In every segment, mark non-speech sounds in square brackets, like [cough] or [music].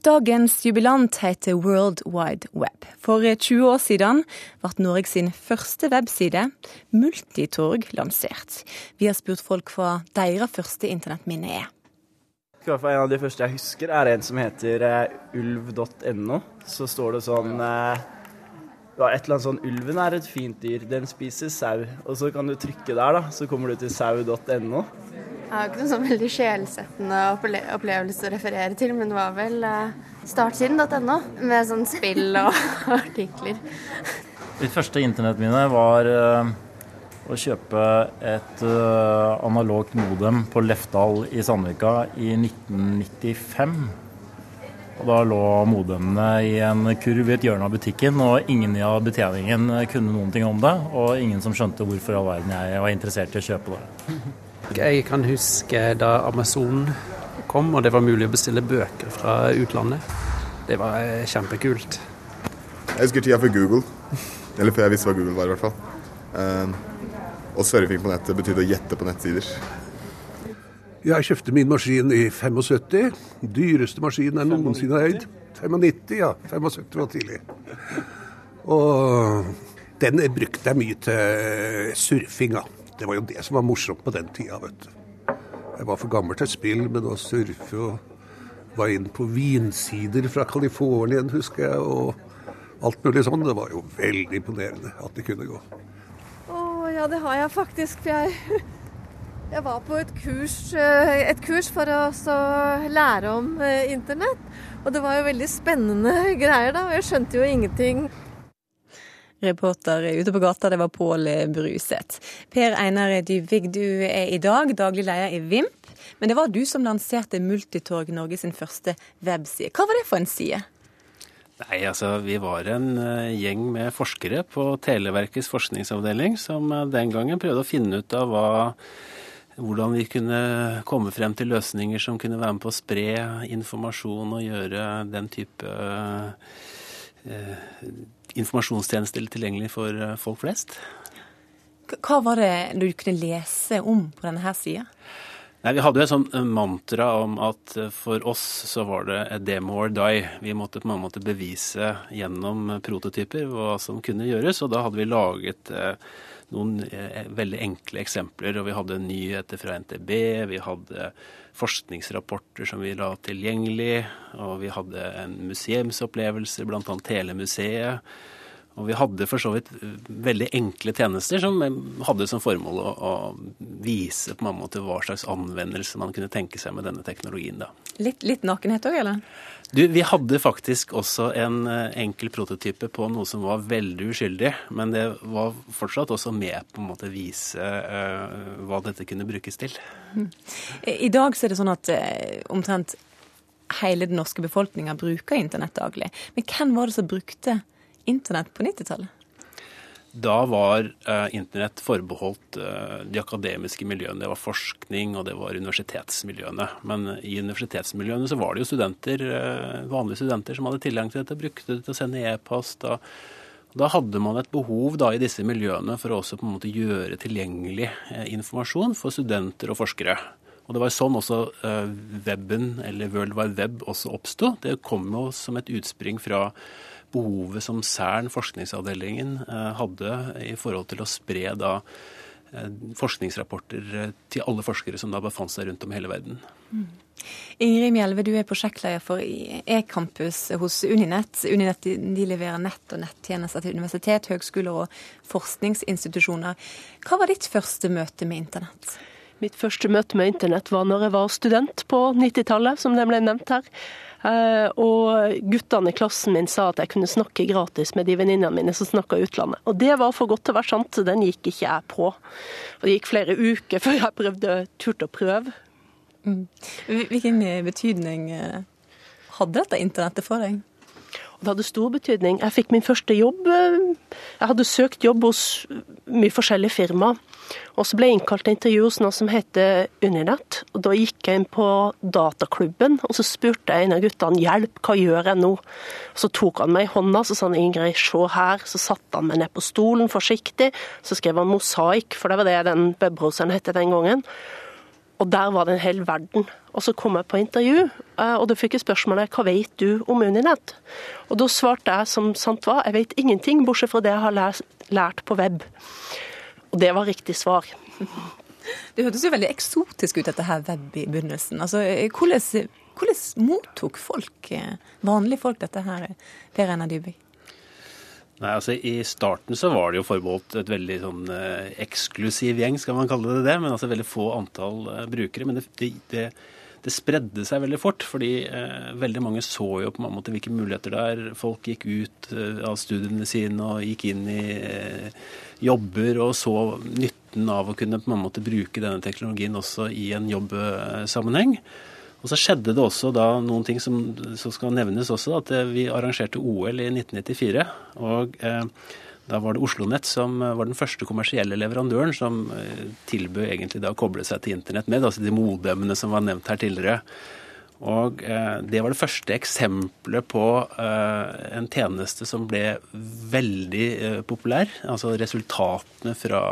Dagens jubilant heter World Wide Web. For 20 år siden ble Norge sin første webside, Multitorg, lansert. Vi har spurt folk hva deres første internettminne er. En av de første jeg husker, er en som heter uh, ulv.no. Så står det sånn ja, et eller annet sånn Ulven er et fint dyr, den spiser sau. Og så kan du trykke der, da, så kommer du til sau.no. Jeg har ikke noen sånn veldig sjelsettende opplevelse å referere til, men det var vel uh, startsiden.no med sånn spill og [laughs] artikler. Mitt første internettminne var uh, å kjøpe et uh, analogt modem på Lefdal i Sandvika i 1995. Og Da lå modemene i en kurv i et hjørne av butikken, og ingen i betjeningen kunne noen ting om det. Og ingen som skjønte hvorfor all verden jeg var interessert i å kjøpe det. Jeg kan huske da Amazon kom og det var mulig å bestille bøker fra utlandet. Det var eh, kjempekult. Jeg husker tida før Google. Eller før jeg visste hva Google var, i hvert fall. Uh, og surfing på nettet betydde å gjette på nettsider. Jeg kjøpte min maskin i 75. Dyreste maskinen jeg noensinne har eid. 95, ja. 75 var tidlig. Og den brukte jeg mye til surfinga. Det var jo det som var morsomt på den tida, vet du. Jeg var for gammel til spill, men å surfe og var inn på vinsider fra California, husker jeg, og alt mulig sånn. Det var jo veldig imponerende at det kunne gå. Å ja, det har jeg faktisk. For jeg, [laughs] jeg var på et kurs, eh, et kurs for å lære om eh, internett. Og det var jo veldig spennende [laughs] greier, da. Og jeg skjønte jo ingenting. Reporter ute på gata, det var Pål Bruseth. Per Einar Dyvig, du er i dag daglig leder i VIMP. Men det var du som lanserte Multitorg Norge sin første webside. Hva var det for en side? Nei, altså Vi var en uh, gjeng med forskere på Televerkets forskningsavdeling som uh, den gangen prøvde å finne ut av hva, hvordan vi kunne komme frem til løsninger som kunne være med på å spre informasjon og gjøre den type uh, informasjonstjenester tilgjengelig for eh, folk flest. Hva var det du kunne lese om på denne her sida? Nei, Vi hadde jo et sånt eh, mantra om at eh, for oss så var det a demo or die. Vi måtte på en måte bevise gjennom prototyper hva som kunne gjøres. Og da hadde vi laget noen veldig enkle eksempler. Og vi hadde nyheter fra NTB, vi hadde forskningsrapporter som vi la tilgjengelig. Og vi hadde en museumsopplevelse, bl.a. Telemuseet. Og vi hadde for så vidt veldig enkle tjenester som hadde som formål å, å vise på en måte hva slags anvendelse man kunne tenke seg med denne teknologien. da. Litt, litt nakenhet òg, eller? Du, Vi hadde faktisk også en eh, enkel prototype på noe som var veldig uskyldig. Men det var fortsatt også med på en måte vise uh, hva dette kunne brukes til. I dag så er det sånn at uh, omtrent hele den norske befolkninga bruker internett daglig. Men hvem var det som brukte internett på 90-tallet? Da var eh, internett forbeholdt eh, de akademiske miljøene. Det var forskning, og det var universitetsmiljøene. Men i universitetsmiljøene så var det jo studenter, eh, vanlige studenter som hadde tilgang til dette, brukte det til å sende e-post. Da, da hadde man et behov da i disse miljøene for å også på en måte gjøre tilgjengelig informasjon for studenter og forskere. Og Det var sånn også weben, eller World Wide Web, også oppsto. Det kom jo som et utspring fra behovet som Cern, forskningsavdelingen, eh, hadde i forhold til å spre da eh, forskningsrapporter eh, til alle forskere som da befant seg rundt om hele verden. Mm. Ingrid Mjelve, du er prosjektleder for e-campus hos Uninett. Uninett de leverer nett- og nettjenester til universitet, høgskoler og forskningsinstitusjoner. Hva var ditt første møte med internett? Mitt første møte med internett var når jeg var student på 90-tallet, som det ble nevnt her. Eh, og guttene i klassen min sa at jeg kunne snakke gratis med de venninnene mine som snakka utlandet. Og det var for godt til å være sant, så den gikk ikke jeg på. Og det gikk flere uker før jeg prøvde, turte å prøve. Mm. Hvilken betydning eh, hadde dette internettet for deg? Det hadde stor betydning. Jeg fikk min første jobb. Jeg hadde søkt jobb hos mye forskjellige firmaer. Og så ble jeg innkalt til intervju hos noe som heter Uninett. Og da gikk jeg inn på dataklubben, og så spurte jeg en av guttene hjelp, hva gjør jeg nå? Så tok han meg i hånda så sa han Ingrid, se her. Så satte han meg ned på stolen forsiktig. Så skrev han mosaikk, for det var det den webbroseren het den gangen. Og der var det en hel verden. Og så kom jeg på intervju, eh, og da fikk jeg spørsmålet hva vet du om Uninett? Og da svarte jeg som sant var, jeg vet ingenting, bortsett fra det jeg har lært på web. Og det var riktig svar. [laughs] Det hørtes jo veldig eksotisk ut, dette her web i begynnelsen. Altså, hvordan, hvordan mottok folk, eh, vanlige folk, dette her, Per Einar Dybvik? Nei, altså I starten så var det jo forbeholdt et veldig sånn eh, eksklusiv gjeng, skal man kalle det det. Men altså veldig få antall eh, brukere. Men det, det, det, spredde seg veldig fort, fordi eh, veldig mange så jo på en måte hvilke muligheter det er. Folk gikk ut eh, av studiene sine og gikk inn i eh, jobber og så nytten av å kunne på en måte bruke denne teknologien også i en jobbsammenheng. Og så skjedde det også da noen ting som, som skal nevnes også, at eh, vi arrangerte OL i 1994. og eh, da var det Oslo Nett som eh, var den første kommersielle leverandøren som eh, tilbød egentlig da å koble seg til internett med, altså de modemmene som var nevnt her tidligere. Og eh, Det var det første eksempelet på eh, en tjeneste som ble veldig eh, populær. Altså resultatene fra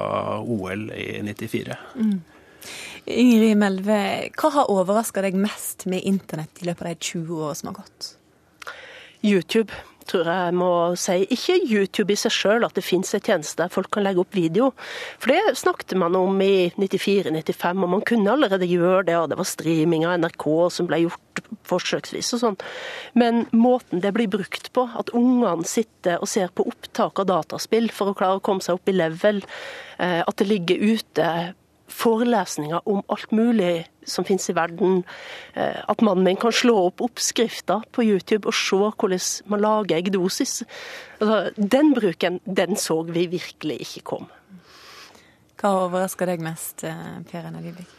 OL i 94. Mm. Ingrid Melve, hva har overraska deg mest med internett i løpet av de 20 år som har gått? YouTube, tror jeg må si. Ikke YouTube i seg sjøl, at det finnes en tjeneste der folk kan legge opp video. For det snakket man om i 94-95, og man kunne allerede gjøre det. Og det var streaming av NRK som ble gjort forsøksvis og sånn. Men måten det blir brukt på, at ungene sitter og ser på opptak av dataspill for å klare å komme seg opp i level, eh, at det ligger ute forelesninger om alt mulig som finnes i verden. Eh, at mannen min kan slå opp oppskrifter på YouTube og se hvordan man lager eggdosis. Altså, den bruken, den så vi virkelig ikke kom. Hva overrasker deg mest, eh, Per Einar Dybvik?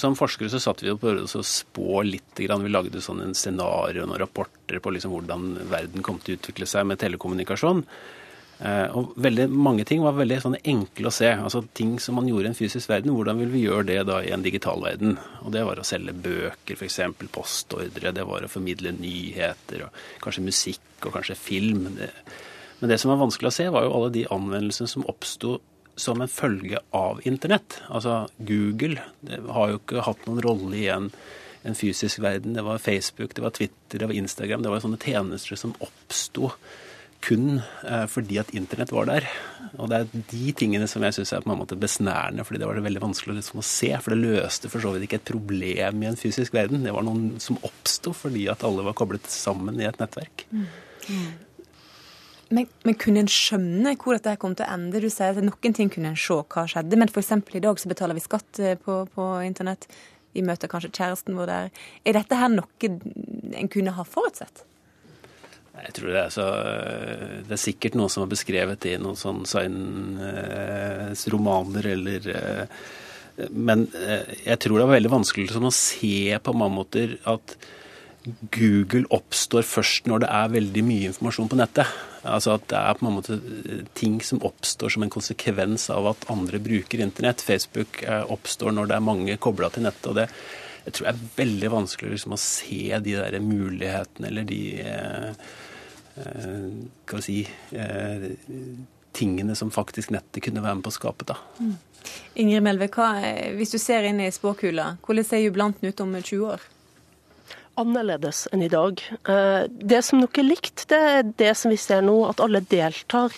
Som forskere så satt vi og prøvde å spå litt. Vi lagde sånn en scenario og rapporter på liksom hvordan verden kom til å utvikle seg med telekommunikasjon. Eh, og veldig mange ting var veldig sånn enkle å se. altså Ting som man gjorde i en fysisk verden, hvordan vil vi gjøre det da i en digital verden? Og Det var å selge bøker, f.eks. postordre. Det var å formidle nyheter, og kanskje musikk og kanskje film. Men det som var vanskelig å se, var jo alle de anvendelsene som oppsto som en følge av internett. Altså Google det har jo ikke hatt noen rolle i en, en fysisk verden. Det var Facebook, det var Twitter, det var Instagram. Det var sånne tjenester som oppsto kun eh, fordi at internett var der. Og det er de tingene som jeg syns er på en måte besnærende, fordi det var det veldig vanskelig liksom å se. For det løste for så vidt ikke et problem i en fysisk verden. Det var noen som oppsto fordi at alle var koblet sammen i et nettverk. Mm. Mm. Men, men, kunne en skjønne hvor dette kom til å ende? Du sier at noen ting kunne en se hva skjedde, men f.eks. i dag så betaler vi skatt eh, på, på internett. Vi møter kanskje kjæresten vår der. Er dette her noe en kunne ha forutsett? Jeg tror det er, så, det er sikkert noe som er beskrevet i noen sånn science-romaner eller eh, Men eh, jeg tror det er veldig vanskelig sånn å se på mange måter at Google oppstår først når det er veldig mye informasjon på nettet. Altså at det er på en måte eh, ting som oppstår som en konsekvens av at andre bruker internett. Facebook oppstår når det er mange kobla til nettet. og det jeg tror det er veldig vanskelig liksom, å se de der mulighetene eller de skal eh, vi si, eh, tingene som faktisk nettet kunne være med på å skape. da. Mm. Ingrid Melve, hva, hvis du ser inn i spåkula, hvordan ser jubilanten ut om 20 år? Annerledes enn i dag. Eh, det som nok er likt, det er det som vi ser nå, at alle deltar.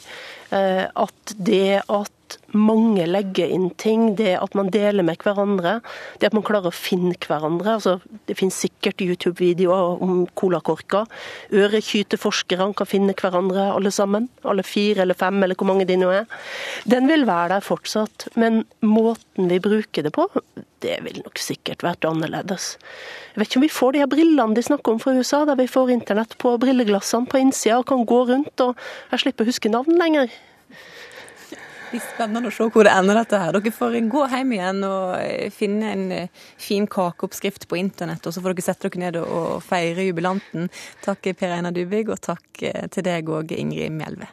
At det at mange legger inn ting, det at man deler med hverandre, det at man klarer å finne hverandre. Altså, det finnes sikkert YouTube-videoer om colakorker. Ørekyteforskerne kan finne hverandre alle sammen. Alle fire eller fem, eller hvor mange de nå er. Den vil være der fortsatt, men måten vi bruker det på, det vil nok sikkert vært annerledes. Jeg vet ikke om vi får de her brillene de snakker om fra USA, der vi får internett på brilleglassene på innsida og kan gå rundt, og jeg slipper å huske navn lenger blir spennende å se hvor det ender dette her. Dere får gå hjem igjen og eh, finne en eh, fin kakeoppskrift på internett, og så får dere sette dere ned og feire jubilanten. Takk Per Einar Dubig, og takk eh, til deg òg, Ingrid Mjelve.